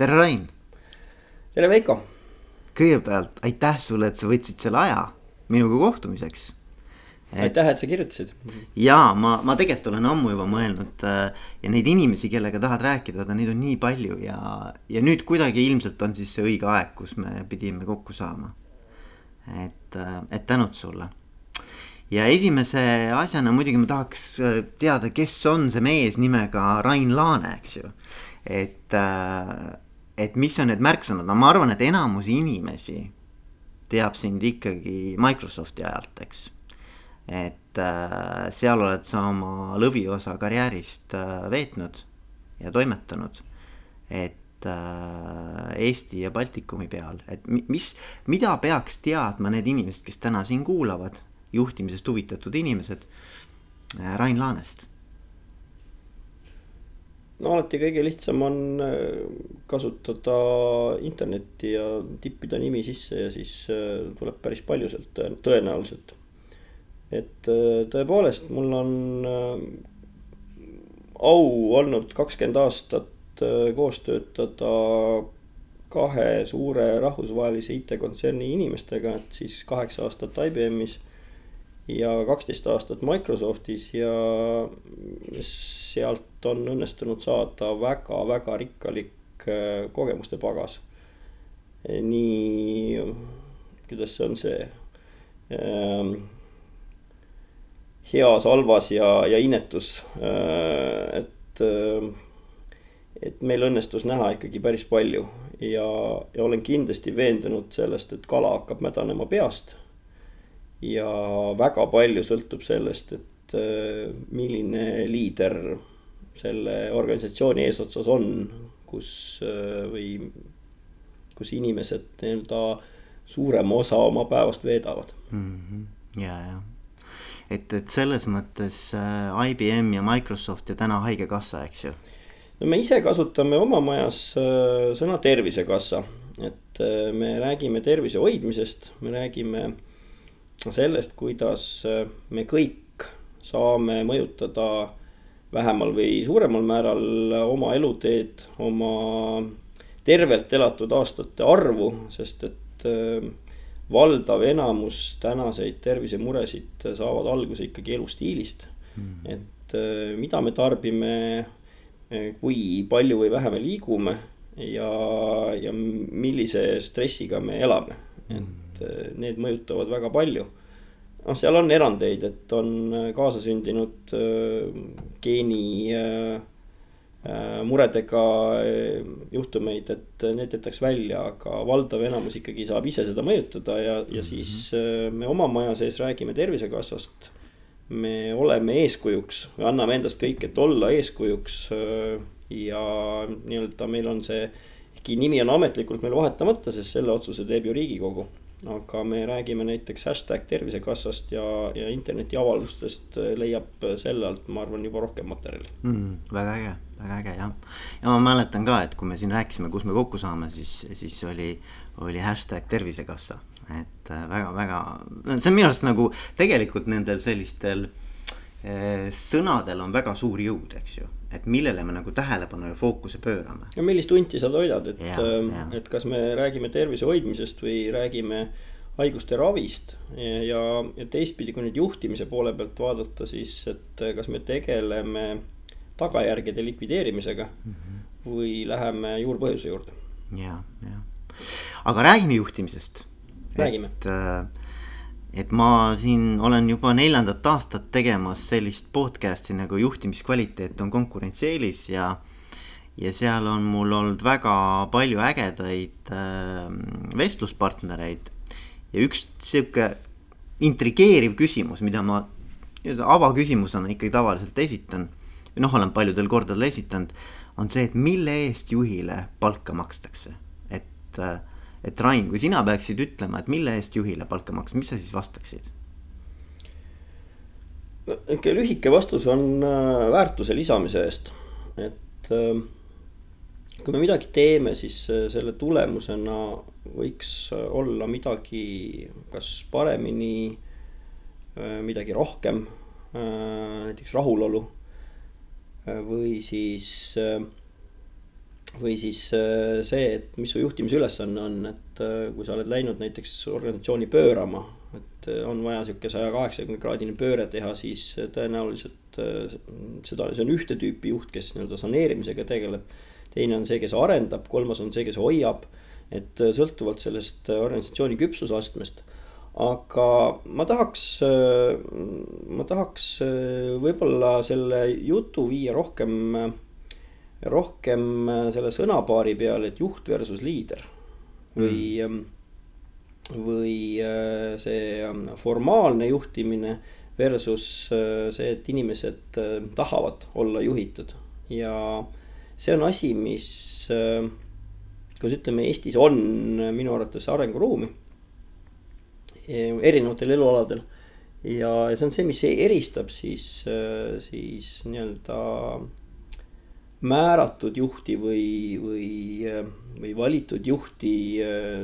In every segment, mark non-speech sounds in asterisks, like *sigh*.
tere, Rain. tere, Veiko. kõigepealt aitäh sulle, et sa võtsid selle aja minuga kohtumiseks et.... aitäh, et sa kirjutasid. ja ma, ma tegelikult olen ammu juba mõelnud äh, ja neid inimesi, kellega tahad rääkida, neid on nii palju ja, ja nüüd kuidagi ilmselt on siis see õige aeg, kus me pidime kokku saama. et, äh, et tänud sulle ja esimese asjana muidugi ma tahaks äh, teada, kes on see mees nimega Rain Laane, eks ju. et, et mis on need märksõnad, no ma arvan, et enamus inimesi teab sind ikkagi Microsofti ajalt, eks. Et äh, seal oled sa oma lõviosa karjäärist äh, veetnud ja toimetanud. et äh, Eesti ja Baltikumi peal, et mis, mida peaks teadma need inimesed, kes täna siin kuulavad, juhtimisest huvitatud inimesed. Äh, Rain Laanest? No alati kõige lihtsam on äh, kasutada internetti ja tippida nimi sisse ja siis äh, tuleb päris palju sealt tõenäoliselt. Et äh, tõepoolest, mul on äh, au olnud kakskümmend aastat äh, koos töötada kahe suure rahvusvahelise IT-kontserni inimestega, et siis kaheksa aastat IBM-is ja kaksteist aastat Microsoftis ja sealt on õnnestunud saada väga-väga rikkalik kogemuste pagas. nii, kuidas see on see ähm, heas, halvas ja, ja inetus. Äh, et, äh, et meil õnnestus näha ikkagi päris palju ja, ja olen kindlasti veendunud sellest, et kala hakkab mädanema peast. Ja väga palju sõltub sellest, et äh, milline liider selle organisatsiooni eesotsas on, kus või kus inimesed nii-öelda suurema osa oma päevast veedavad mm. -hmm. ja, ja et, et selles mõttes äh, IBM ja Microsoft ja täna Haigekassa, eks ju. no me ise kasutame oma majas äh, sõna Tervisekassa, et äh, me räägime tervise hoidmisest, me räägime sellest, kuidas me kõik saame mõjutada vähemal või suuremal määral oma eluteed, oma tervelt elatud aastate arvu, sest et valdav enamus tänaseid tervisemuresid saavad alguse ikkagi elustiilist. Mm.. et äh, mida me tarbime, äh, kui palju või vähe me liigume ja, ja millise stressiga me elame, et äh, need mõjutavad väga palju. Noh, seal on erandeid, et on kaasasündinud geeni äh, Äh, muredega juhtumeid, et need jätaks välja, aga valdav enamus ikkagi saab ise seda mõjutada ja, ja siis äh, me oma maja sees räägime Tervisekassast. me oleme eeskujuks, anname endast kõik, et olla eeskujuks ja nii-öelda meil on see, ehkki nimi on ametlikult meil vahetamata, sest selle otsuse teeb ju riigikogu aga me räägime näiteks hashtag Tervisekassast ja, ja internetiavaldustest leiab selle alt, ma arvan, juba rohkem materjali mm,. väga äge, väga äge jah. ja ma mäletan ka, et kui me siin rääkisime, kus me kokku saame, siis, siis oli, oli hashtag Tervisekassa. et väga-väga, see on minu arust nagu tegelikult nendel sellistel eh, sõnadel on väga suur jõud, eks ju et millele me nagu tähelepanu ja fookuse pöörame. ja millist hunti sa toidad, et, ähm, et kas me räägime tervise hoidmisest või räägime haiguste ravist ja, ja teistpidi, kui nüüd juhtimise poole pealt vaadata, siis et kas me tegeleme tagajärgede likvideerimisega mm -hmm. või läheme juurpõhjuse juurde. ja, ja, aga räägime juhtimisest. räägime. et äh, et ma siin olen juba neljandat aastat tegemas sellist podcast'i nagu juhtimiskvaliteet on konkurentsieelis ja ja seal on mul olnud väga palju ägedaid äh, vestluspartnereid. Ja üks sihuke intrigeeriv küsimus, mida ma avaküsimusena ikkagi tavaliselt esitan, noh, olen paljudel kordadel esitanud, on see, et mille eest juhile palka makstakse, et äh, et Rain, kui sina peaksid ütlema, et mille eest juhile palka maksta, mis sa siis vastaksid? no nihuke lühike vastus on äh, väärtuse lisamise eest, et äh, kui me midagi teeme, siis äh, selle tulemusena võiks olla midagi, kas paremini, midagi rohkem, näiteks rahulolu. või siis või siis äh, see, et mis su juhtimise ülesanne on, et äh, kui sa oled läinud näiteks organisatsiooni pöörama, et äh, on vaja sihuke saja kaheksakümne kraadine pööre teha, siis tõenäoliselt seda, see on ühte tüüpi juht, kes nii-öelda saneerimisega tegeleb. teine on see, kes arendab, kolmas on see, kes hoiab, et sõltuvalt sellest organisatsiooni küpsusastmest aga ma tahaks, ma tahaks võib-olla selle jutu viia rohkem rohkem äh, selle sõnapaari peale, et juht versus liider. Või mm., või äh, see ähm, formaalne juhtimine versus äh, see, et inimesed tahavad olla juhitud. Ja see on asi, mis, kus ütleme, Eestis on minu arvates arenguruumi erinevatel elualadel. Ja see on see, mis eristab siis, siis nii-öelda määratud juhti või, või, või valitud juhti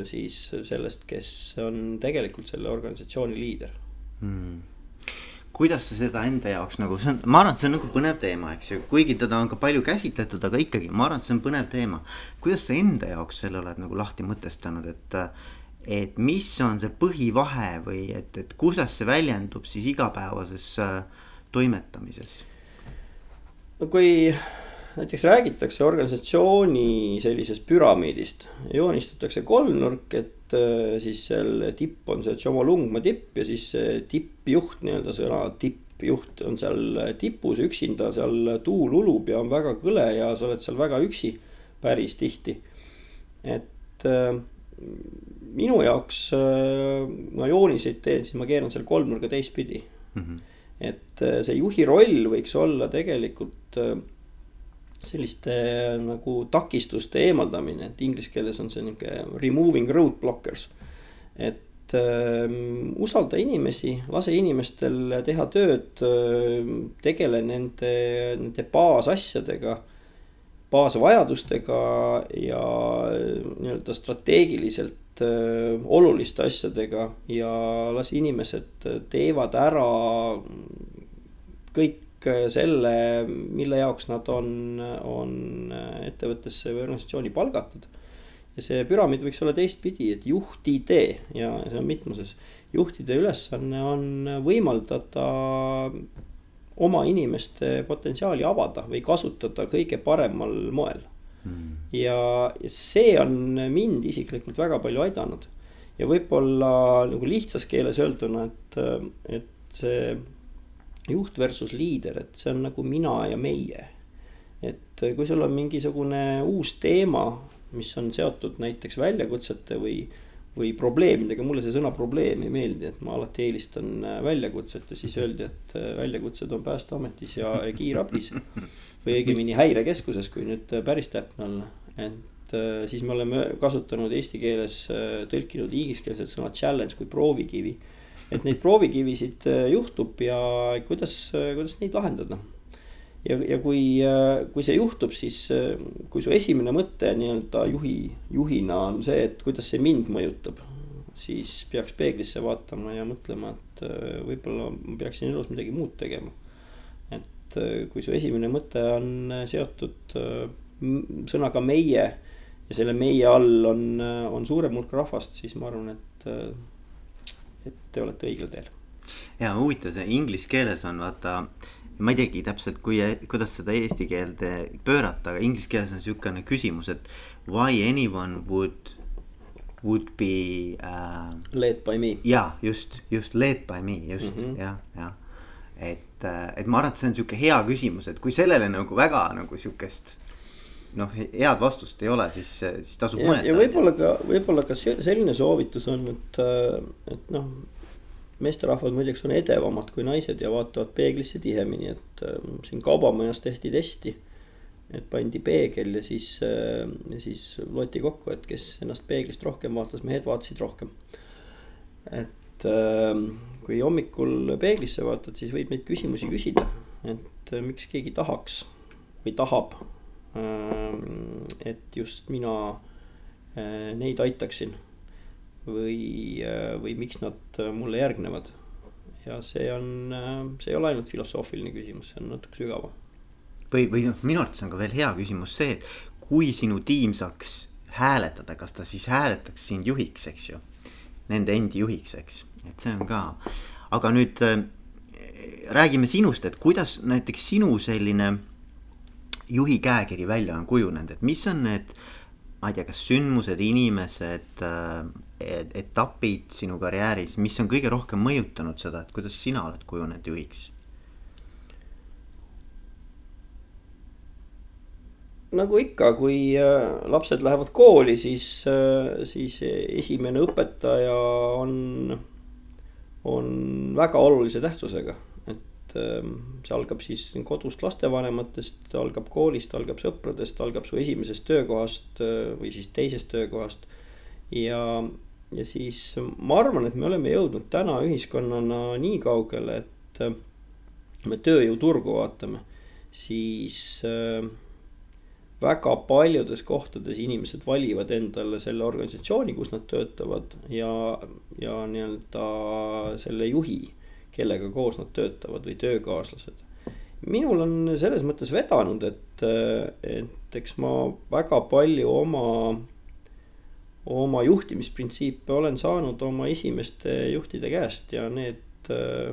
siis sellest, kes on tegelikult selle organisatsiooni liider hmm kuidas sa seda enda jaoks nagu, see on, ma arvan, et see on nagu põnev teema, eks ju, kuigi teda on ka palju käsitletud, aga ikkagi, ma arvan, et see on põnev teema. kuidas sa enda jaoks selle oled nagu lahti mõtestanud, et, et mis on see põhivahe või et, et kuidas see väljendub siis igapäevases äh, toimetamises? no kui näiteks räägitakse organisatsiooni sellisest püramiidist, joonistatakse kolmnurk, et äh, siis seal tipp on see Tšomolungma tipp ja siis tippjuht, nii-öelda sõna tippjuht on seal tipus üksinda, seal tuul ulub ja on väga kõle ja sa oled seal väga üksi päris tihti. et äh, minu jaoks, äh, ma jooniseid teen, siis ma keeran selle kolmnurga teistpidi mm. -hmm. et see juhi roll võiks olla tegelikult selliste nagu takistuste eemaldamine, et inglise keeles on see nihuke removing roadblockers. et äh, usalda inimesi, lase inimestel teha tööd äh,, tegele nende, nende baasasjadega, baasvajadustega ja nii-öelda strateegiliselt äh, oluliste asjadega ja las inimesed teevad ära kõik selle, mille jaoks nad on, on ettevõttesse või organisatsiooni palgatud. ja see püramiid võiks olla teistpidi, et juhtide ja see on mitmuses, juhtide ülesanne on võimaldada oma inimeste potentsiaali avada või kasutada kõige paremal moel mm.. ja, ja see on mind isiklikult väga palju aidanud. ja võib-olla nagu lihtsas keeles öelduna, et, et see juht versus liider, et see on nagu mina ja meie. et kui sul on mingisugune uus teema, mis on seotud näiteks väljakutsete või, või probleemidega, mulle see sõna probleem ei meeldi, et ma alati eelistan äh, väljakutset ja siis öeldi, et äh, väljakutsed on päästeametis ja kiirabis. *laughs* või õigemini häirekeskuses, kui nüüd päris täpne olla, et siis me oleme kasutanud eesti keeles, tõlkinud ingliskeelset sõna challenge kui proovikivi et neid proovikivisid äh, juhtub ja kuidas, äh, kuidas neid lahendada. ja, ja kui, äh, kui see juhtub, siis kui su esimene mõte nii-öelda juhi, juhina on see, et kuidas see mind mõjutab. siis peaks peeglisse vaatama ja mõtlema, et võib-olla ma peaksin elus midagi muud tegema. et kui su esimene mõte on seotud sõnaga meie ja selle meie all on, on suurem hulk rahvast, siis ma arvan, et et te olete õigel teel. ja huvitav, see inglise keeles on vaata, ma ei teagi täpselt, kui, kuidas seda eesti keelde pöörata, aga inglise keeles on sihukene küsimus, et why anyone would would be uh,. Led by me. ja just, just led by me, just mm -hmm. jah, jah. et, äh, et ma arvan, et see on sihuke hea küsimus, et kui sellele nagu väga nagu sihukest noh, head vastust ei ole, siis, siis tasub mõelda. ja võib-olla ka, võib-olla ka selline soovitus on, et, et noh. meesterahvad muideks on edevamad kui naised ja vaatavad peeglisse tihemini, et äh, siin kaubamajas tehti testi. et pandi peegel ja siis, äh, siis loeti kokku, et kes ennast peeglist rohkem vaatas, mehed vaatasid rohkem. et äh, kui hommikul peeglisse vaatad, siis võib neid küsimusi küsida, et miks keegi tahaks või tahab et just mina eh, neid aitaksin. või, eh, või miks nad mulle järgnevad. ja see on, see ei ole ainult filosoofiline küsimus, see on natuke sügavam. või, või noh, minu arvates on ka veel hea küsimus see, et kui sinu tiim saaks hääletada, kas ta siis hääletaks sind juhiks, eks ju. Nende endi juhiks, eks, et see on ka, aga nüüd äh, räägime sinust, et kuidas näiteks sinu selline juhi käekiri välja on kujunenud, et mis on need ma ei tea, kas sündmused, inimesed, äh, etapid sinu karjääris, mis on kõige rohkem mõjutanud seda, et kuidas sina oled kujunenud juhiks? nagu ikka, kui äh, lapsed lähevad kooli, siis, äh, siis esimene õpetaja on, on väga olulise tähtsusega. Et ähm, see algab siis kodust lastevanematest, algab koolist, algab sõpradest, algab su esimesest töökohast äh, või siis teisest töökohast. ja, ja siis ma arvan, et me oleme jõudnud täna ühiskonnana nii kaugele, et me tööjõuturgu vaatame, siis väga paljudes kohtades inimesed valivad endale selle organisatsiooni, kus nad töötavad ja, ja nii-öelda selle juhi, kellega koos nad töötavad või töökaaslased. minul on selles mõttes vedanud, et, et eks ma väga palju oma, oma juhtimisprintsiipe olen saanud oma esimeste juhtide käest ja need äh,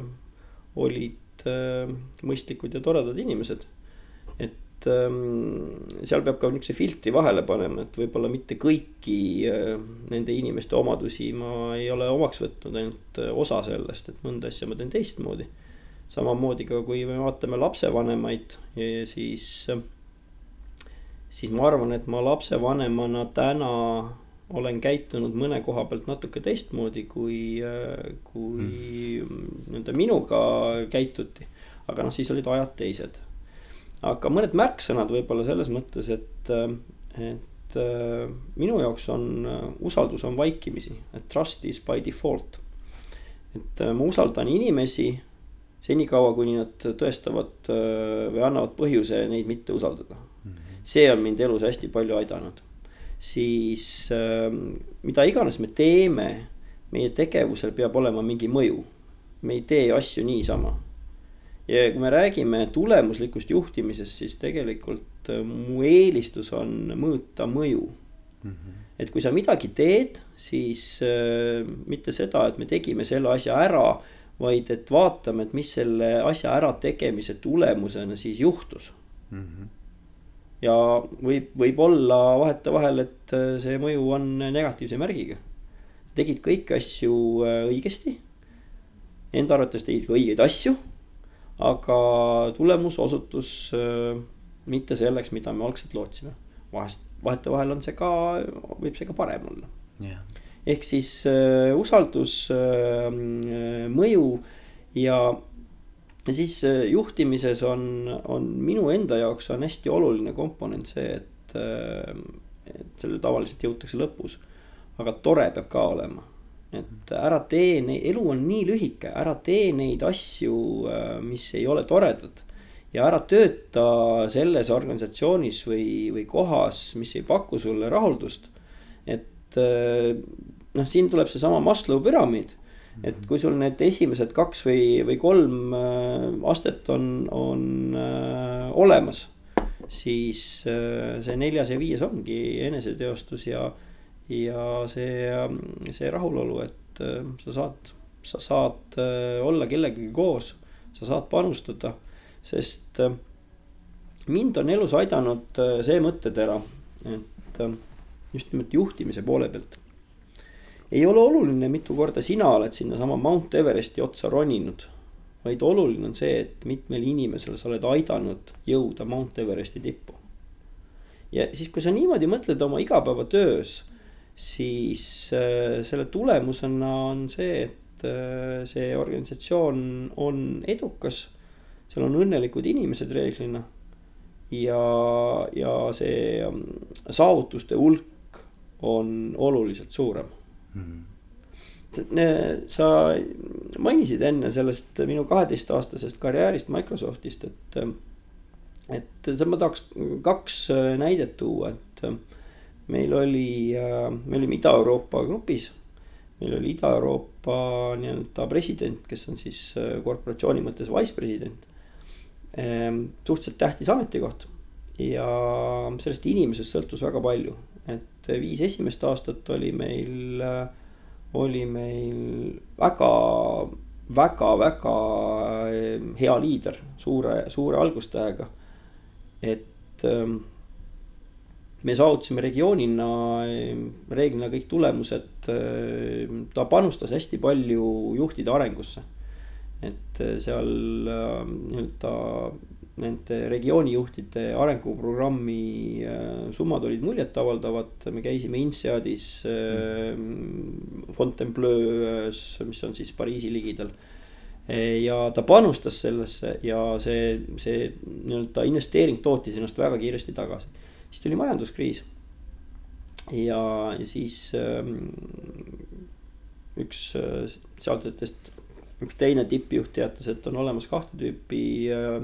olid äh, mõistlikud ja toredad inimesed. Et ähm, seal peab ka niisuguse filtri vahele panema, et võib-olla mitte kõiki äh, nende inimeste omadusi ma ei ole omaks võtnud, ainult äh, osa sellest, et mõnda asja ma teen teistmoodi. samamoodi ka, kui me vaatame lapsevanemaid, siis, siis ma arvan, et ma lapsevanemana täna olen käitunud mõne koha pealt natuke teistmoodi, kui, äh, kui mm. nii-öelda minuga käituti. aga noh, siis olid ajad teised aga mõned märksõnad võib-olla selles mõttes, et, et äh, minu jaoks on äh, usaldus on vaikimisi, et trust is by default. et äh, ma usaldan inimesi senikaua, kuni nad tõestavad või annavad põhjuse neid mitte usaldada. -hmm. see on mind elus hästi palju aidanud. siis mida iganes me teeme, meie tegevusel peab olema mingi mõju. me ei tee asju niisama ja kui me räägime tulemuslikust juhtimisest, siis tegelikult äh, mu eelistus on mõõta mõju mm. -hmm. et kui sa midagi teed, siis äh, mitte seda, et me tegime selle asja ära, vaid et vaatame, et mis selle asja ärategemise tulemusena siis juhtus mm. -hmm. ja võib, võib olla vahetevahel, et äh, see mõju on negatiivse märgiga. tegid kõiki asju äh, õigesti. Enda arvates tegid ka õigeid asju aga tulemus osutus äh, mitte selleks, mida me algselt lootsime. vahest, vahetevahel on see ka, võib see ka parem olla yeah.. ehk siis äh, usaldus äh,, mõju ja, ja siis juhtimises on, on minu enda jaoks on hästi oluline komponent see, et et sellele tavaliselt jõutakse lõpus. aga tore peab ka olema et ära tee neid, elu on nii lühike, ära tee neid asju, äh, mis ei ole toredad. ja ära tööta selles organisatsioonis või, või kohas, mis ei paku sulle rahuldust. et äh, noh, siin tuleb seesama Maslow püramiid. et kui sul need esimesed kaks või, või kolm äh, astet on, on olemas, siis see neljas ja viies ongi eneseteostus ja ja see, see rahulolu, et äh, sa saad, sa saad äh, olla kellegagi koos, sa saad panustada, sest äh, mind on elus aidanud see mõttetera, et just nimelt juhtimise poole pealt. ei ole oluline, mitu korda sina oled sinnasama Mount Everesti otsa roninud, vaid oluline on see, et mitmel inimesel sa oled aidanud jõuda Mount Everesti tippu. ja siis, kui sa niimoodi mõtled oma igapäevatöös siis äh, selle tulemusena on see, et äh, see organisatsioon on edukas. seal on õnnelikud inimesed reeglina. ja, ja see ähm, saavutuste hulk on oluliselt suurem mm. -hmm sa mainisid enne sellest minu kaheteistaastasest karjäärist Microsoftist, et, et ma tahaks kaks näidet tuua, et meil oli, äh, me olime Ida-Euroopa grupis. meil oli Ida-Euroopa nii-öelda president, kes on siis äh, korporatsiooni mõttes wise president. Ehm, suhteliselt tähtis ametikoht ja sellest inimesest sõltus väga palju, et viis esimest aastat oli meil, oli meil väga, väga, väga hea liider, suure, suure algustähega. et ähm, me saavutasime regioonina reeglina kõik tulemused. ta panustas hästi palju juhtide arengusse. et seal nii-öelda nende regioonijuhtide arenguprogrammi summad olid muljetavaldavad, me käisime INSEADis Fontainebleus, mis on siis Pariisi ligidal. ja ta panustas sellesse ja see, see nii-öelda investeering tootis ennast väga kiiresti tagasi siis tuli majanduskriis. ja, ja siis ähm, üks äh, sealsetest, üks teine tippjuht teatas, et on olemas kahte tüüpi äh,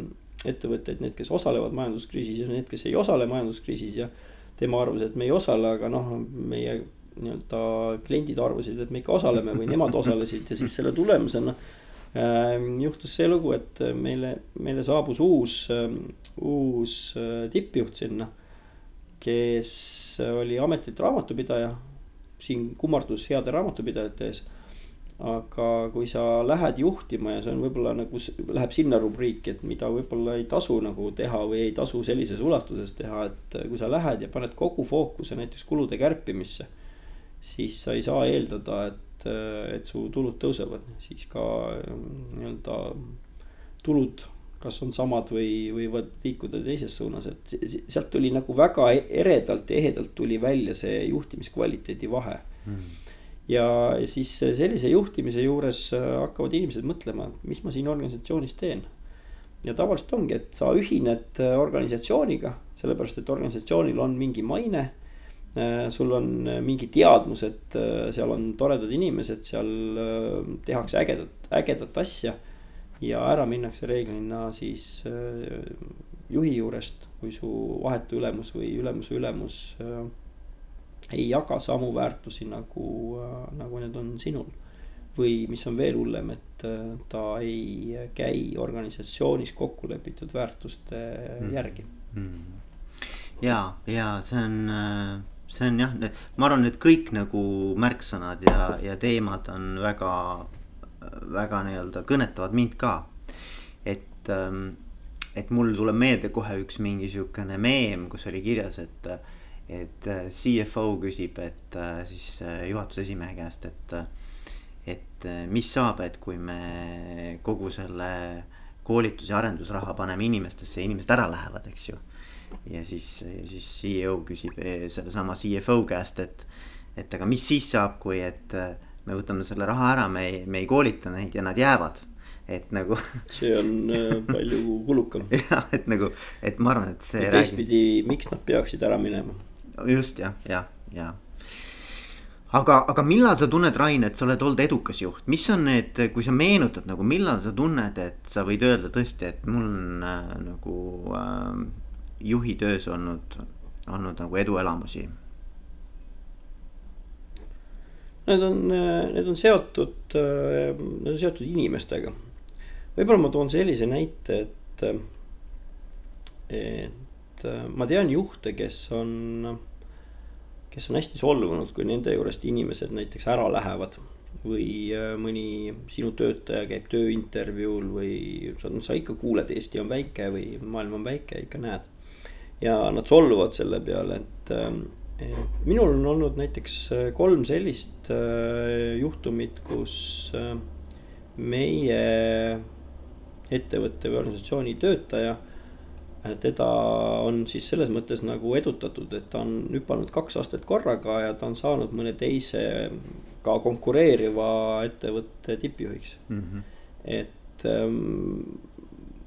ettevõtteid, need, kes osalevad majanduskriisis ja need, kes ei osale majanduskriisis ja. tema arvas, et me ei osale, aga noh, meie nii-öelda kliendid arvasid, et me ikka osaleme või nemad osalesid ja siis selle tulemusena äh, juhtus see lugu, et meile, meile saabus uus äh,, uus äh, tippjuht sinna kes oli ametilt raamatupidaja. siin kummardus heade raamatupidajate ees. aga kui sa lähed juhtima ja see on võib-olla nagu läheb sinna rubriiki, et mida võib-olla ei tasu nagu teha või ei tasu sellises ulatuses teha, et kui sa lähed ja paned kogu fookuse näiteks kulude kärpimisse. siis sa ei saa eeldada, et, et su tulud tõusevad, siis ka nii-öelda tulud kas on samad või võivad liikuda teises suunas, et sealt tuli nagu väga eredalt ja ehedalt tuli välja see juhtimiskvaliteedi vahe. Mm.. ja siis sellise juhtimise juures hakkavad inimesed mõtlema, mis ma siin organisatsioonis teen. ja tavaliselt ongi, et sa ühined organisatsiooniga, sellepärast et organisatsioonil on mingi maine sul on mingi teadmus, et seal on toredad inimesed, seal tehakse ägedat, ägedat asja ja ära minnakse reeglina siis äh, juhi juurest, kui su vahetu ülemus või ülemuse ülemus äh, ei jaga samu väärtusi nagu, äh, nagu need on sinul. või mis on veel hullem, et ta ei käi organisatsioonis kokku lepitud väärtuste mm. järgi mm.. ja, ja see on, see on jah, ma arvan, et kõik nagu märksõnad ja, ja teemad on väga väga nii-öelda kõnetavad mind ka. et, ähm, et mul tuleb meelde kohe üks mingi sihukene meem, kus oli kirjas, et, et äh, CFO küsib, et äh, siis äh, juhatuse esimehe käest, et, et mis saab, et kui me kogu selle koolitus- ja arendusraha paneme inimestesse ja inimesed ära lähevad, eks ju. ja siis, siis CEO küsib sellesama CFO käest, et, et aga mis siis saab, kui, et me võtame selle raha ära, me ei, me ei koolita neid ja nad jäävad et nagu. *laughs* see on äh, palju kulukam. *laughs* jah, et nagu, et ma arvan, et see. teistpidi, miks nad peaksid ära minema? just jah, jah, ja. aga, aga millal sa tunned, Rain, et sa oled olnud edukas juht, mis on need, kui sa meenutad nagu, millal sa tunned, et sa võid öelda tõesti, et mul on äh, nagu äh, juhi töös olnud, olnud nagu eduelamusi Need on, need on seotud, need on seotud inimestega. võib-olla ma toon sellise näite, et, et ma tean juhte, kes on, kes on hästi solvunud, kui nende juurest inimesed näiteks ära lähevad või mõni sinu töötaja käib tööintervjuul või sa, sa ikka kuuled, Eesti on väike või maailm on väike, ikka näed. ja nad solvuvad selle peale, et minul on olnud näiteks äh, kolm sellist äh, juhtumit, kus äh, meie ettevõtte või organisatsiooni töötaja. teda on siis selles mõttes nagu edutatud, et ta on hüpanud kaks aastat korraga ja ta on saanud mõne teise ka konkureeriva ettevõtte tippjuhiks mm. -hmm. et ähm,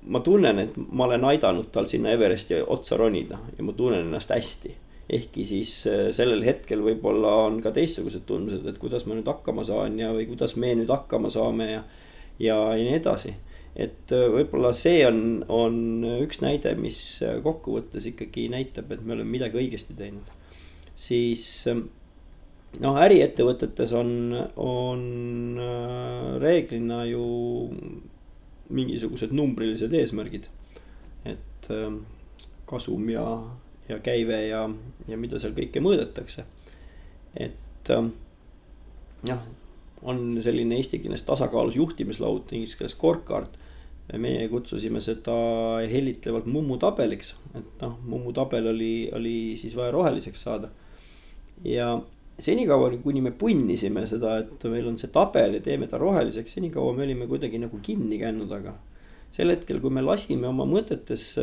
ma tunnen, et ma olen aidanud tal sinna Everesti otsa ronida ja ma tunnen ennast hästi ehkki siis äh, sellel hetkel võib-olla on ka teistsugused tundmused, et kuidas ma nüüd hakkama saan ja, või kuidas me nüüd hakkama saame ja, ja, ja nii edasi. et äh, võib-olla see on, on üks näide, mis äh, kokkuvõttes ikkagi näitab, et me oleme midagi õigesti teinud. siis noh, äriettevõtetes on, on reeglina ju mingisugused numbrilised eesmärgid. et kasum ja, ja käive ja, ja mida seal kõike mõõdetakse. et jah, on selline eesti keeles tasakaalus juhtimislaud, inglise keeles scorecard. meie kutsusime seda hellitlevalt Mummu tabeliks, et noh, Mummu tabel oli, oli siis vaja roheliseks saada. ja senikaua, kuni me punnisime seda, et meil on see tabel ja teeme ta roheliseks, senikaua me olime kuidagi nagu kinni kännu taga. Sel hetkel, kui me lasime oma mõtetes,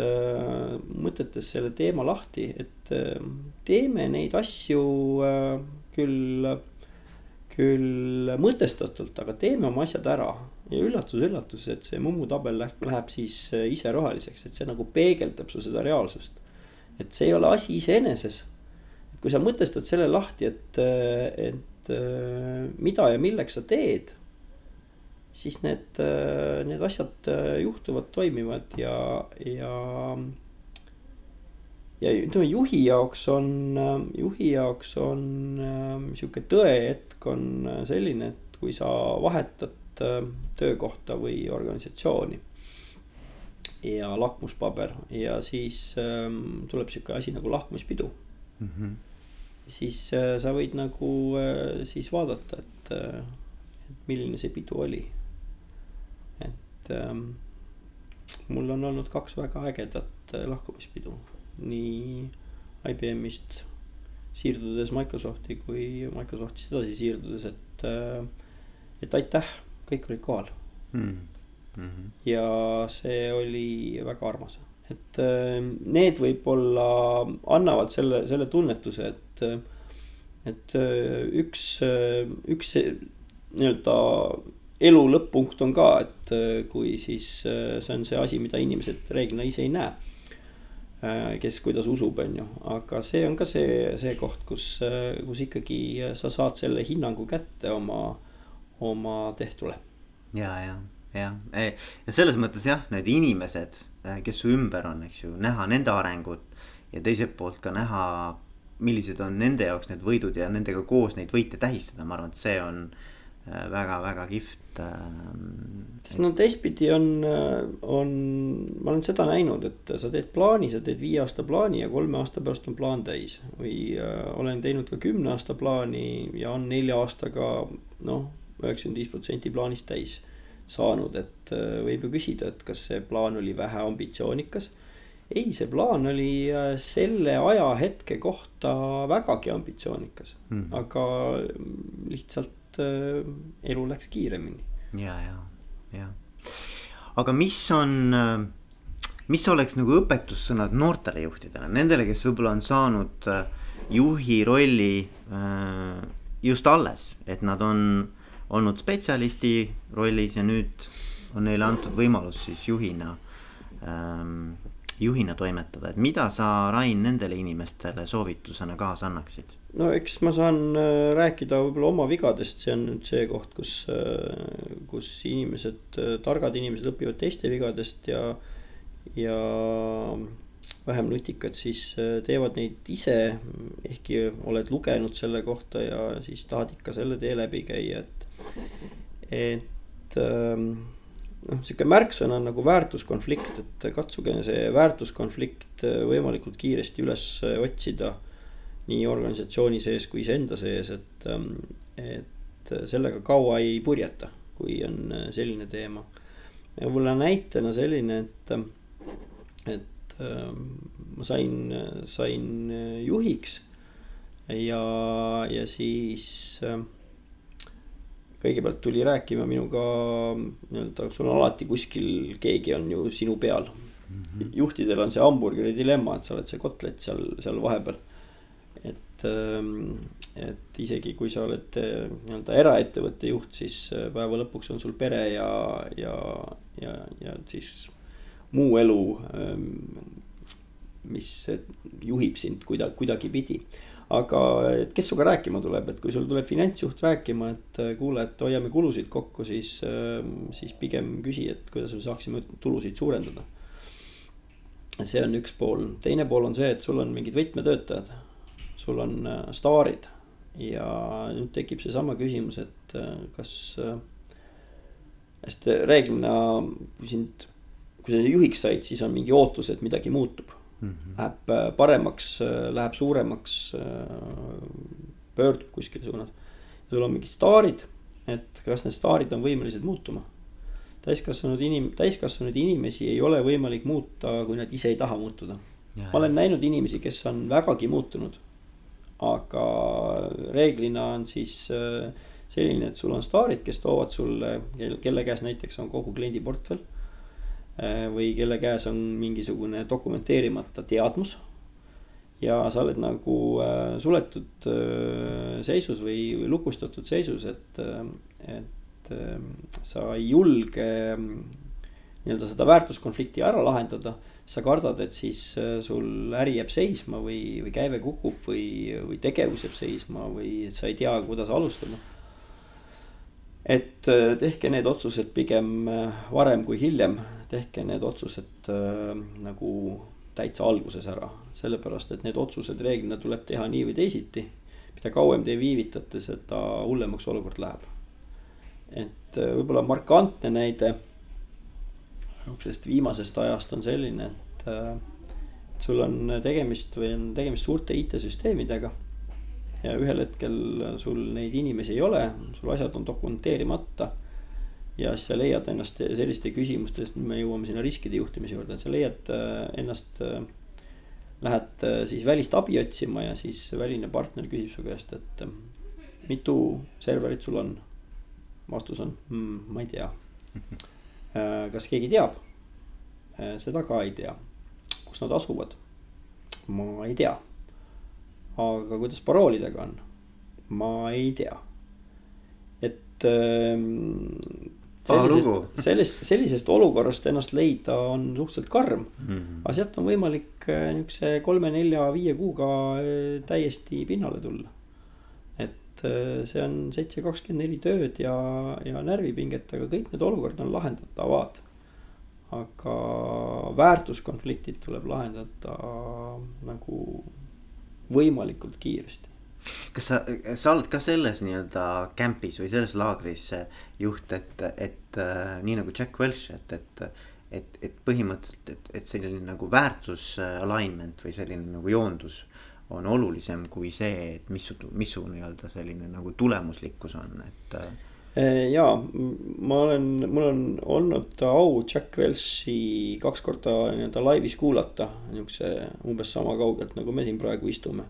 mõtetes selle teema lahti, et teeme neid asju küll küll mõtestatult, aga teeme oma asjad ära. ja üllatus, üllatus, et see Mummu tabel läheb, läheb siis äh, ise roheliseks, et see nagu peegeldab su seda reaalsust. et see ei ole asi iseeneses. et kui sa mõtestad selle lahti, et, äh, et äh, mida ja milleks sa teed. Siis need, need asjad juhtuvad, toimivad ja, ja ja ütleme juhi jaoks on, juhi jaoks on äh, sihuke tõehetk on äh, selline, et kui sa vahetad äh, töökohta või organisatsiooni. ja lakmuspaber ja siis ähm, tuleb sihuke asi nagu lahkumispidu mm. -hmm. siis sa võid nagu siis vaadata, et, et milline see pidu oli. Et ähm, mul on olnud kaks väga ägedat lahkumispidu nii IBM-ist siirdudes Microsofti kui Microsoftist edasi siirdudes, et, äh, et aitäh, kõik olid kohal mm. -hmm. ja see oli väga armas, et äh, need võib-olla annavad selle, selle tunnetuse, et, et äh, üks, üks nii-öelda elu lõpp-punkt on ka, et kui siis see on see asi, mida inimesed reeglina ise ei näe Äh, kes kuidas usub, on ju, aga see on ka see, see koht, kus, äh, kus ikkagi sa saad selle hinnangu kätte oma, oma tehtule. ja, ja, ja, ja selles mõttes jah, need inimesed, äh, kes su ümber on, eks ju, näha nende arengut ja teiselt poolt ka näha, millised on nende jaoks need võidud ja nendega koos neid võite tähistada, ma arvan, et see on väga-väga kihvt. Ähm, sest no teistpidi on, äh, on, ma olen seda näinud, et sa teed plaani, sa teed viie aasta plaani ja kolme aasta pärast on plaan täis. või äh, olen teinud ka kümne aasta plaani ja on nelja aastaga noh, üheksakümmend viis protsenti plaanist täis saanud, et äh, võib ju küsida, et kas see plaan oli vähe ambitsioonikas ei, see plaan oli äh, selle ajahetke kohta vägagi ambitsioonikas mm, -hmm. aga lihtsalt äh, elu läks kiiremini. ja, ja, ja, aga mis on, äh, mis oleks nagu õpetussõnad noortele juhtidele, nendele, kes võib-olla on saanud äh, juhi rolli just alles, et nad on olnud spetsialisti rollis ja nüüd on neile antud võimalus siis juhina ähm, juhina toimetada, et mida sa, Rain, nendele inimestele soovitusena kaasa annaksid? No eks ma saan äh, rääkida võib-olla oma vigadest, see on nüüd see koht, kus, äh, kus inimesed, äh, targad inimesed õpivad teiste vigadest ja, ja vähem nutikad siis teevad neid ise. ehkki oled lugenud selle kohta ja siis tahad ikka selle tee läbi käia, et, et ähm, noh, sihuke märksõna on nagu väärtuskonflikt, et katsuge see väärtuskonflikt võimalikult kiiresti üles otsida nii organisatsiooni sees kui iseenda sees, et, ähm, et sellega kaua ei purjeta, kui on äh, selline teema. ja võib-olla näitena selline, et, et ähm, ma sain, sain äh, juhiks ja, ja siis kõigepealt tuli rääkima minuga nii-öelda, sul on alati kuskil keegi on ju sinu peal mm. -hmm. juhtidel on see hamburgeri dilemma, et sa oled see kotlet seal, seal vahepeal et, ähm, et isegi kui sa oled äh, nii-öelda eraettevõtte juht, siis äh, päeva lõpuks on sul pere ja, ja, ja, ja siis muu elu. Ähm, mis juhib sind kuida-, kuidagipidi aga et kes sinuga rääkima tuleb, et kui sul tuleb finantsjuht rääkima, et äh, kuule, et hoiame kulusid kokku, siis, ähm, siis pigem küsi, et kuidas me saaksime tulusid suurendada. see on üks pool, teine pool on see, et sul on mingid võtmetöötajad sul on äh, staarid ja nüüd tekib seesama küsimus, et äh, kas. Äh, sest reeglina, kui sind, kui sa juhiks said, siis on mingi ootus, et midagi muutub. mm. -hmm. Läheb äh, paremaks, äh, läheb suuremaks, pöördub kuskile suunas. sul on mingid staarid, et kas need staarid on võimelised muutuma. täiskasvanud inim-, täiskasvanud inimesi ei ole võimalik muuta, kui nad ise ei taha muutuda. ma olen näinud inimesi, kes on vägagi muutunud. Aga reeglina on siis äh, selline, et sul on staarid, kes toovad sulle, kelle käes näiteks on kogu kliendiportfell. Äh, või kelle käes on mingisugune dokumenteerimata teadmus. ja sa oled nagu äh, suletud seisus või lukustatud seisus, et, et sa ei julge nii-öelda seda väärtuskonflikti ära lahendada sa kardad, et siis sul äri jääb seisma või, või käive kukub või, või tegevus jääb seisma või sa ei tea, kuidas alustada et äh, tehke need otsused pigem äh, varem kui hiljem, tehke need otsused äh, nagu täitsa alguses ära, sellepärast et need otsused reeglina tuleb teha nii või teisiti. mida kauem te viivitate, seda hullemaks olukord läheb. et võib-olla markantne näide sihukesest viimasest ajast on selline, et, et sul on tegemist või on tegemist suurte IT-süsteemidega ja ühel hetkel sul neid inimesi ei ole, sul asjad on dokumenteerimata. ja siis sa leiad ennast selliste küsimuste eest, me jõuame sinna riskide juhtimise juurde, et sa leiad äh, ennast. Äh, lähed äh, siis välist abi otsima ja siis väline partner küsib su käest, et mitu serverit sul on? vastus on mm,, ma ei tea. *laughs* kas keegi teab? seda ka ei tea. kus nad asuvad? ma ei tea aga kuidas paroolidega on? ma ei tea. et ähm, sellisest, sellest, sellisest olukorrast ennast leida on suhteliselt karm mm. -hmm. aga sealt on võimalik äh, niukse kolme, nelja, viie kuuga äh, täiesti pinnale tulla. Et äh, see on seitse, kakskümmend neli tööd ja, ja närvipinget, aga kõik need olukorrad on lahendatavad aga väärtuskonfliktid tuleb lahendada nagu võimalikult kiiresti. kas sa, sa oled ka selles nii-öelda camp'is või selles laagris juht, et, et äh, nii nagu Jack Welch, et, et et, et põhimõtteliselt, et, et selline nagu väärtus alignment või selline nagu joondus on olulisem kui see, et mis mis su nii-öelda selline nagu tulemuslikkus on, et. Äh, ja ma olen, mul on olnud au Jack Welchi kaks korda nii-öelda laivis kuulata, niisuguse umbes sama kaugelt, nagu me siin praegu istume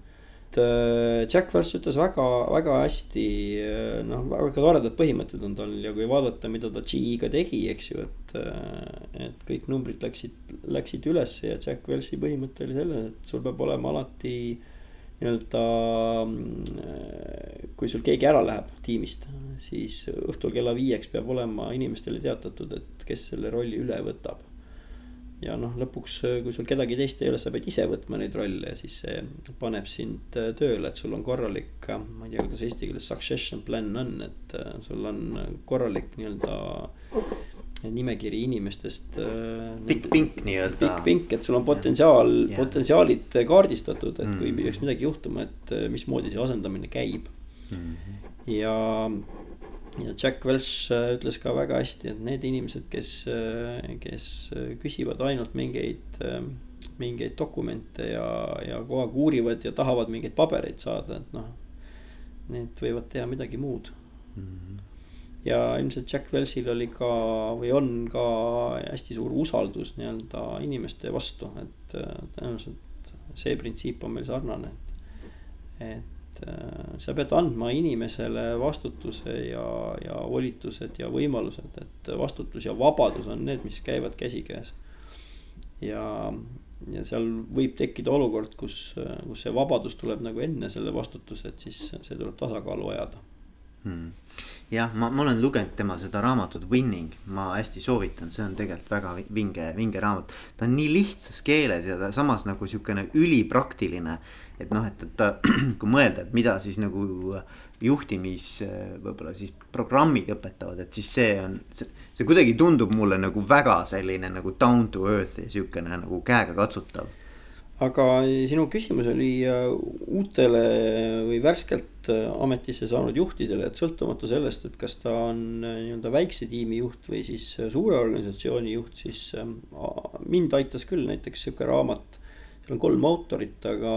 Jack Welch ütles väga, väga hästi, äh, noh, väga toredad põhimõtted on tal ja kui vaadata, mida ta G-ga tegi, eks ju, et. et kõik numbrid läksid, läksid üles ja Jack Welchi põhimõte oli selles, et sul peab olema alati nii-öelda. kui sul keegi ära läheb tiimist, siis õhtul kella viieks peab olema inimestele teatatud, et kes selle rolli üle võtab ja noh, lõpuks, kui sul kedagi teist ei ole, sa pead ise võtma neid rolle ja siis see paneb sind äh, tööle, et sul on korralik, äh, ma ei tea, kuidas eesti keeles succession plan on, et äh, sul on korralik nii-öelda nimekiri inimestest. pikk pink nii-öelda. pikk pink, et sul on potentsiaal, potentsiaalid kaardistatud, et mm. kui peaks midagi juhtuma, et mismoodi see asendamine käib mm. -hmm. ja ja Jack Welch äh, ütles ka väga hästi, et need inimesed, kes, äh, kes äh, küsivad ainult mingeid, mingeid dokumente ja, ja kogu aeg uurivad ja tahavad mingeid pabereid saada, et noh. Need võivad teha midagi muud mm. -hmm. ja ilmselt Jack Welchil oli ka või on ka hästi suur usaldus nii-öelda inimeste vastu, et tõenäoliselt see printsiip on meil sarnane, et, et Äh, sa pead andma inimesele vastutuse ja, ja volitused ja võimalused, et vastutus ja vabadus on need, mis käivad käsikäes. ja, ja seal võib tekkida olukord, kus, kus see vabadus tuleb nagu enne selle vastutuse, et siis see tuleb tasakaalu ajada hmm.. jah, ma, ma olen lugenud tema seda raamatut Winning, ma hästi soovitan, see on tegelikult väga vinge, vinge raamat. ta on nii lihtsas keeles ja ta samas nagu sihukene ülipraktiline. et noh, et, et *clears throat* kui mõelda, et mida siis nagu juhtimis võib-olla siis programmid õpetavad, et siis see on, see, see kuidagi tundub mulle nagu väga selline nagu down to earth ja sihukene nagu käega katsutav aga sinu küsimus oli äh, uutele või värskelt äh, ametisse saanud juhtidele, et sõltumata sellest, et kas ta on äh, nii-öelda väikse tiimi juht või siis suure organisatsiooni juht, siis mind aitas küll näiteks sihuke raamat. tal on kolm autorit, aga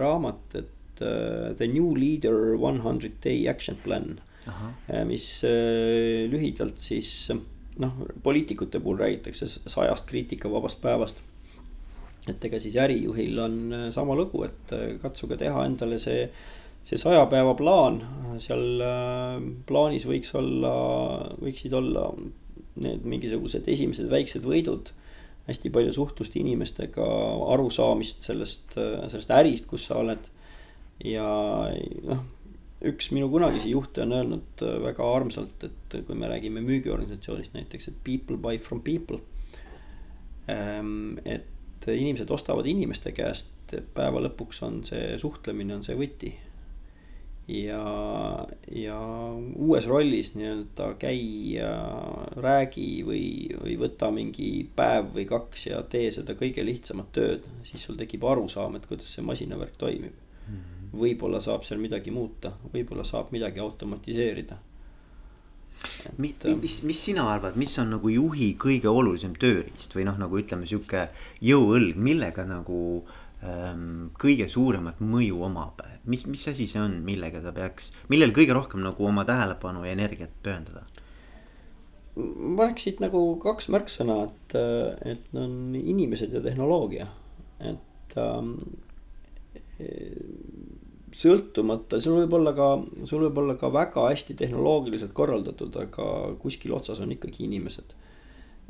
raamat, et The New Leader One Hundred Day Action Plan. mis lühidalt siis noh, poliitikute puhul räägitakse sajast kriitikavabast päevast. Et ega siis ärijuhil on sama lugu, et katsuge teha endale see see saja päeva plaan, seal äh, plaanis võiks olla, võiksid olla need mingisugused esimesed väiksed võidud. hästi palju suhtlust inimestega, arusaamist sellest, sellest ärist, kus sa oled. ja noh, üks minu kunagisi juhte on öelnud väga armsalt, et kui me räägime müügiorganisatsioonist näiteks, et people buy from people. Ähm, et inimesed ostavad inimeste käest, päeva lõpuks on see suhtlemine on see võti ja, ja uues rollis nii-öelda käi ja räägi või, või võta mingi päev või kaks ja tee seda kõige lihtsamat tööd. siis sul tekib arusaam, et kuidas see masinavärk toimib mm -hmm.. võib-olla saab seal midagi muuta, võib-olla saab midagi automatiseerida. Mis, mis, mis sina arvad, mis on nagu juhi kõige olulisem tööriist või noh, nagu ütleme, sihuke jõuõlg, millega nagu äh, Ähm, kõige suuremat mõju omab, mis, mis asi see on, millega ta peaks, millel kõige rohkem nagu oma tähelepanu ja energiat pühendada? ma paneks siit nagu kaks märksõna, et, et on inimesed ja tehnoloogia, et ähm, sõltumata, sul võib olla ka, sul võib olla ka väga hästi tehnoloogiliselt korraldatud, aga kuskil otsas on ikkagi inimesed.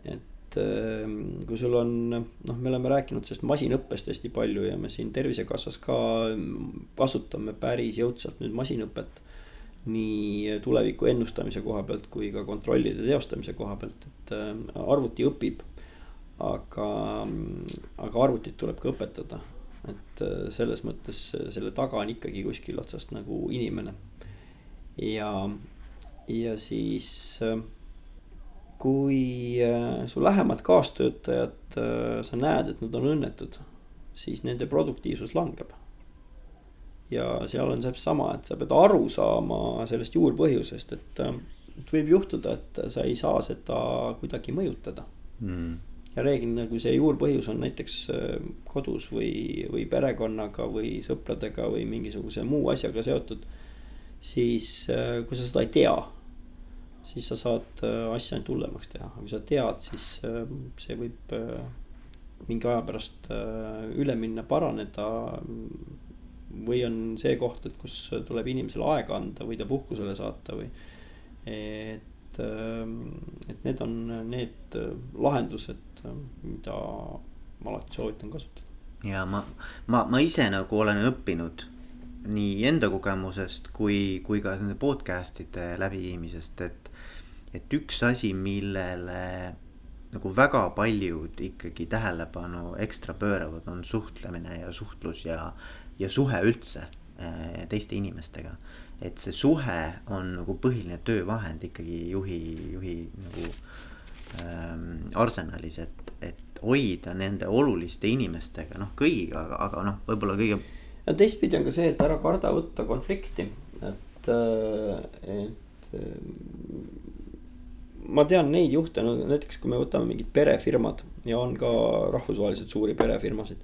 et ehm, kui sul on, noh, me oleme rääkinud sellest masinõppest hästi palju ja me siin Tervisekassas ka kasutame päris jõudsalt nüüd masinõpet. nii tuleviku ennustamise koha pealt kui ka kontrollide teostamise koha pealt, et ehm, arvuti õpib. aga, aga arvutit tuleb ka õpetada, et eh, selles mõttes selle taga on ikkagi kuskil otsast nagu inimene. ja, ja siis ehm, kui äh, su lähemad kaastöötajad, äh, sa näed, et nad on õnnetud, siis nende produktiivsus langeb. ja seal on täpselt sama, et sa pead aru saama sellest juurpõhjusest, äh, et võib juhtuda, et sa ei saa seda kuidagi mõjutada mm. Ja reeglina, kui see juurpõhjus on näiteks kodus või, või perekonnaga või sõpradega või mingisuguse muu asjaga seotud. siis kui sa seda ei tea siis sa saad äh, asja ainult hullemaks teha, aga kui sa tead, siis äh, see võib äh, mingi aja pärast üle minna, paraneda. või on see koht, et kus tuleb inimesele aega anda või ta puhkusele saata või. et, et need on need lahendused, mida ma alati soovitan kasutada. ja ma, ma, ma ise nagu olen õppinud nii enda kogemusest kui, kui ka nende podcast'ide läbiviimisest, et et üks asi, millele nagu väga paljud ikkagi tähelepanu ekstra pööravad, on suhtlemine ja suhtlus ja, ja suhe üldse äh, teiste inimestega. Et see suhe on nagu põhiline töövahend ikkagi juhi, juhi nagu ähm, arsenalis, et, et hoida nende oluliste inimestega, noh kõigiga, aga, aga noh, võib-olla kõige. ja teistpidi on ka see, et ära karda võtta konflikti, et, äh, et ma tean neid juhte, no näiteks kui me võtame mingid perefirmad ja on ka rahvusvaheliselt suuri perefirmasid.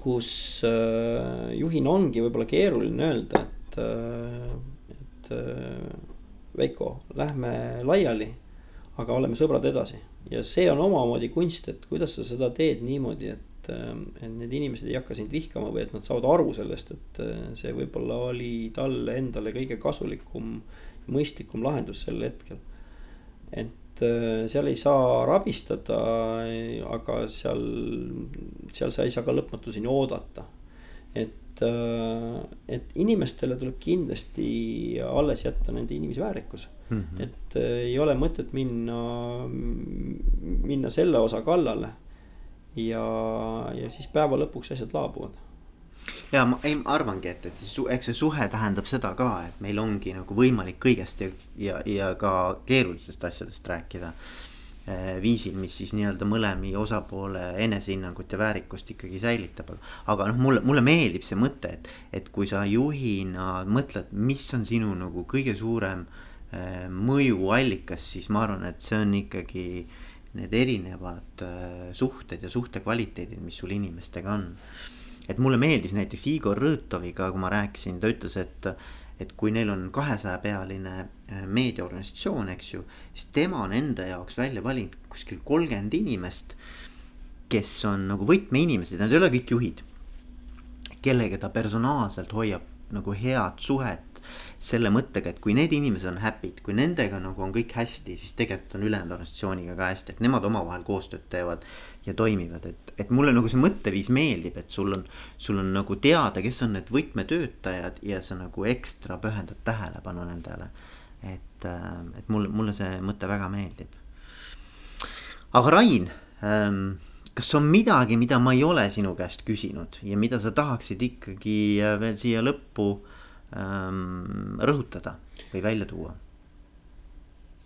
Kus äh, juhina ongi võib-olla keeruline öelda, et äh,, et äh, Veiko, lähme laiali, aga oleme sõbrad edasi. ja see on omamoodi kunst, et kuidas sa seda teed niimoodi, et, et need inimesed ei hakka sind vihkama või et nad saavad aru sellest, et see võib-olla oli talle endale kõige kasulikum mõistlikum lahendus sel hetkel. et äh, seal ei saa rabistada, aga seal, seal sa ei saa ka lõpmatuseni oodata. et, äh, et inimestele tuleb kindlasti alles jätta nende inimesväärikus mm. -hmm. et äh, ei ole mõtet minna, minna selle osa kallale ja, ja siis päeva lõpuks asjad laabuvad ja ma ei ma arvangi, et, et su, eks see suhe tähendab seda ka, et meil ongi nagu võimalik kõigest ja, ja, ja ka keerulistest asjadest rääkida eh,. viisil, mis siis nii-öelda mõlemi osapoole enesehinnangut ja väärikust ikkagi säilitab, aga, noh, mulle, mulle meeldib see mõte, et, et kui sa juhina mõtled, mis on sinu nagu kõige suurem eh, mõjuallikas, siis ma arvan, et see on ikkagi need erinevad äh, suhted ja suhte kvaliteedid, mis sul inimestega on. Et mulle meeldis näiteks Igor Rõõtoviga, kui ma rääkisin, ta ütles, et, et kui neil on kahesaja pealine äh, meediaorganisatsioon, eks ju, siis tema on enda jaoks välja valinud kuskil kolmkümmend inimest, kes on nagu võtmeinimesed, nad ei ole kõik juhid. kellega ta personaalselt hoiab nagu head suhet selle mõttega, et kui need inimesed on happy'd, kui nendega nagu on kõik hästi, siis tegelikult on ülejäänud organisatsiooniga ka hästi, et nemad omavahel koostööd teevad ja toimivad, et, et mulle nagu see mõtteviis meeldib, et sul on, sul on nagu teada, kes on need võtmetöötajad ja sa nagu ekstra pühendad tähelepanu nendele. et, äh, et mulle, mulle see mõte väga meeldib. aga Rain ähm, kas on midagi, mida ma ei ole sinu käest küsinud ja mida sa tahaksid ikkagi äh, veel siia lõppu rõhutada või välja tuua?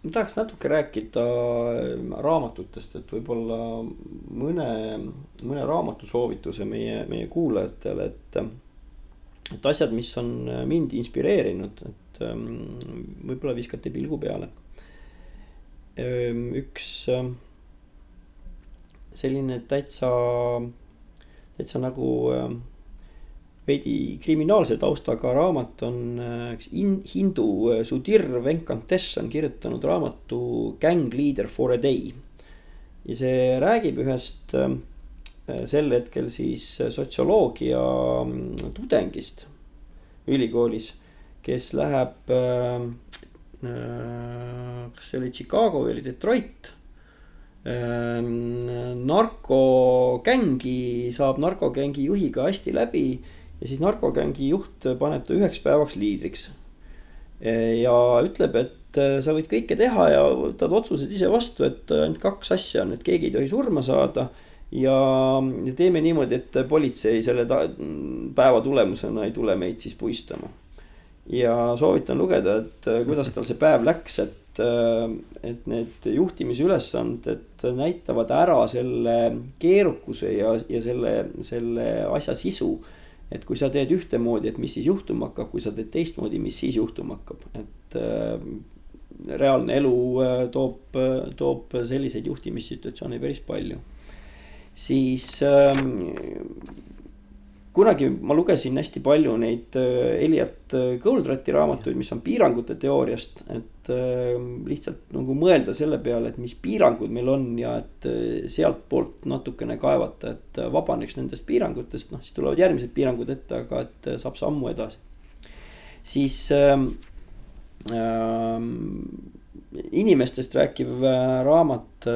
ma tahaks natuke rääkida äh, raamatutest, et võib-olla mõne, mõne raamatu soovituse meie, meie kuulajatele, et. et asjad, mis on mind inspireerinud, et ähm, võib-olla viskate pilgu peale. Ähm, üks ähm, selline täitsa, täitsa nagu veidi kriminaalse taustaga raamat on üks hindu Sudhir Venkatesh on kirjutanud raamatu Gang leader for a day. ja see räägib ühest äh, sel hetkel siis sotsioloogia mm, tudengist ülikoolis, kes läheb. Äh, äh, kas see oli Chicago või oli Detroit? narkogängi, saab narkogängi juhiga hästi läbi ja siis narkogängi juht paneb ta üheks päevaks liidriks. ja ütleb, et äh, sa võid kõike teha ja võtad otsused ise vastu, et ainult kaks asja on, et keegi ei tohi surma saada. ja, ja teeme niimoodi, et politsei selle ta, päeva tulemusena ei tule meid siis puistama. ja soovitan lugeda, et äh, kuidas tal see päev läks, et, et need juhtimisülesanded näitavad ära selle keerukuse ja, ja selle, selle asja sisu et kui sa teed ühtemoodi, et mis siis juhtuma hakkab, kui sa teed teistmoodi, mis siis juhtuma hakkab, et äh, reaalne elu äh, toob äh,, toob selliseid juhtimissituatsioone päris palju. siis äh, kunagi ma lugesin hästi palju neid äh, Elliot Goldratti raamatuid, mis on piirangute teooriast, et äh, lihtsalt nagu mõelda selle peale, et mis piirangud meil on ja et äh, sealtpoolt natukene kaevata, et vabaneks nendest piirangutest, noh siis tulevad järgmised piirangud ette, aga et saab sammu edasi. siis äh, äh, inimestest rääkiv raamat,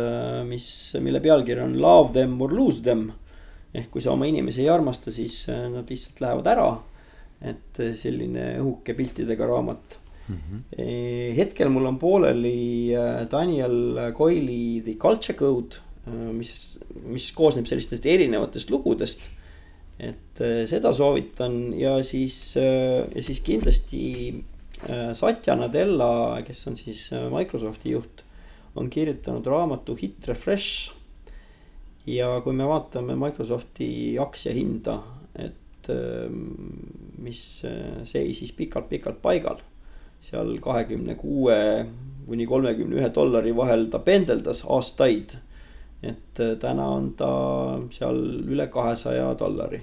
mis, mille pealkiri on Love them or lose them ehk kui sa oma inimesi ei armasta, siis äh, nad lihtsalt lähevad ära. et äh, selline õhuke piltidega raamat mm. -hmm. hetkel mul on pooleli äh, Daniel Coyle'i The Culture Code, mis, mis koosneb sellistest erinevatest lugudest. et seda soovitan ja siis, ja siis kindlasti Satya Nadella, kes on siis Microsofti juht, on kirjutanud raamatu Hit Refresh ja kui me vaatame Microsofti aktsiahinda, et ähm, mis äh, seisis pikalt-pikalt paigal. seal kahekümne kuue kuni kolmekümne ühe dollari vahel ta pendeldas aastaid. et äh, täna on ta seal üle kahesaja dollari.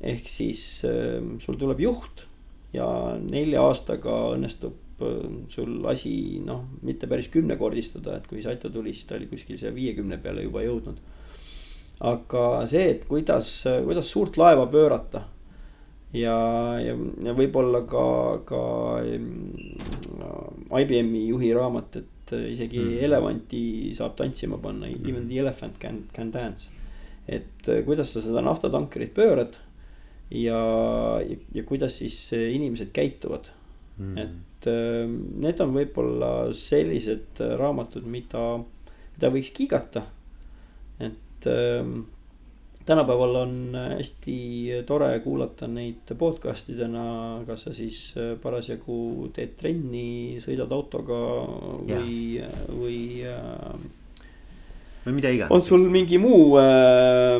ehk siis ähm, sul tuleb juht ja nelja aastaga õnnestub äh, sul asi noh, mitte päris kümnekordistada, et kui Saito tuli, siis ta oli kuskil seal viiekümne peale juba jõudnud aga see, et kuidas, kuidas suurt laeva pöörata. ja, ja, ja võib-olla ka, ka mm, IBM-i juhi raamat, et isegi mm. elevanti saab tantsima panna mm., even the elephant can, can dance. et kuidas sa seda naftatankerit pöörad ja, ja, ja kuidas siis inimesed käituvad mm.. et need on võib-olla sellised raamatud, mida, mida võiks kiigata et äh, tänapäeval on hästi tore kuulata neid podcast idena, kas sa siis äh, parasjagu teed trenni, sõidad autoga või, või või mida iganes. on sul mingi muu äh,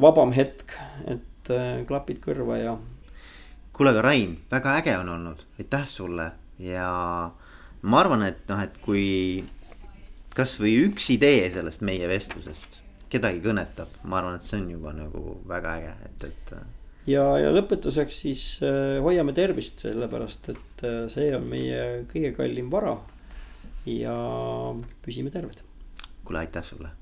vabam hetk, et äh, klapid kõrva ja. kuule, aga Rain, väga äge on olnud, aitäh sulle ja ma arvan, et noh, et kui kasvõi üks idee sellest meie vestlusest kedagi kõnetab, ma arvan, et see on juba nagu väga äge, et, et. ja, ja lõpetuseks siis äh, hoiame tervist, sellepärast et äh, see on meie kõige kallim vara. ja püsime terved. kuule, aitäh sulle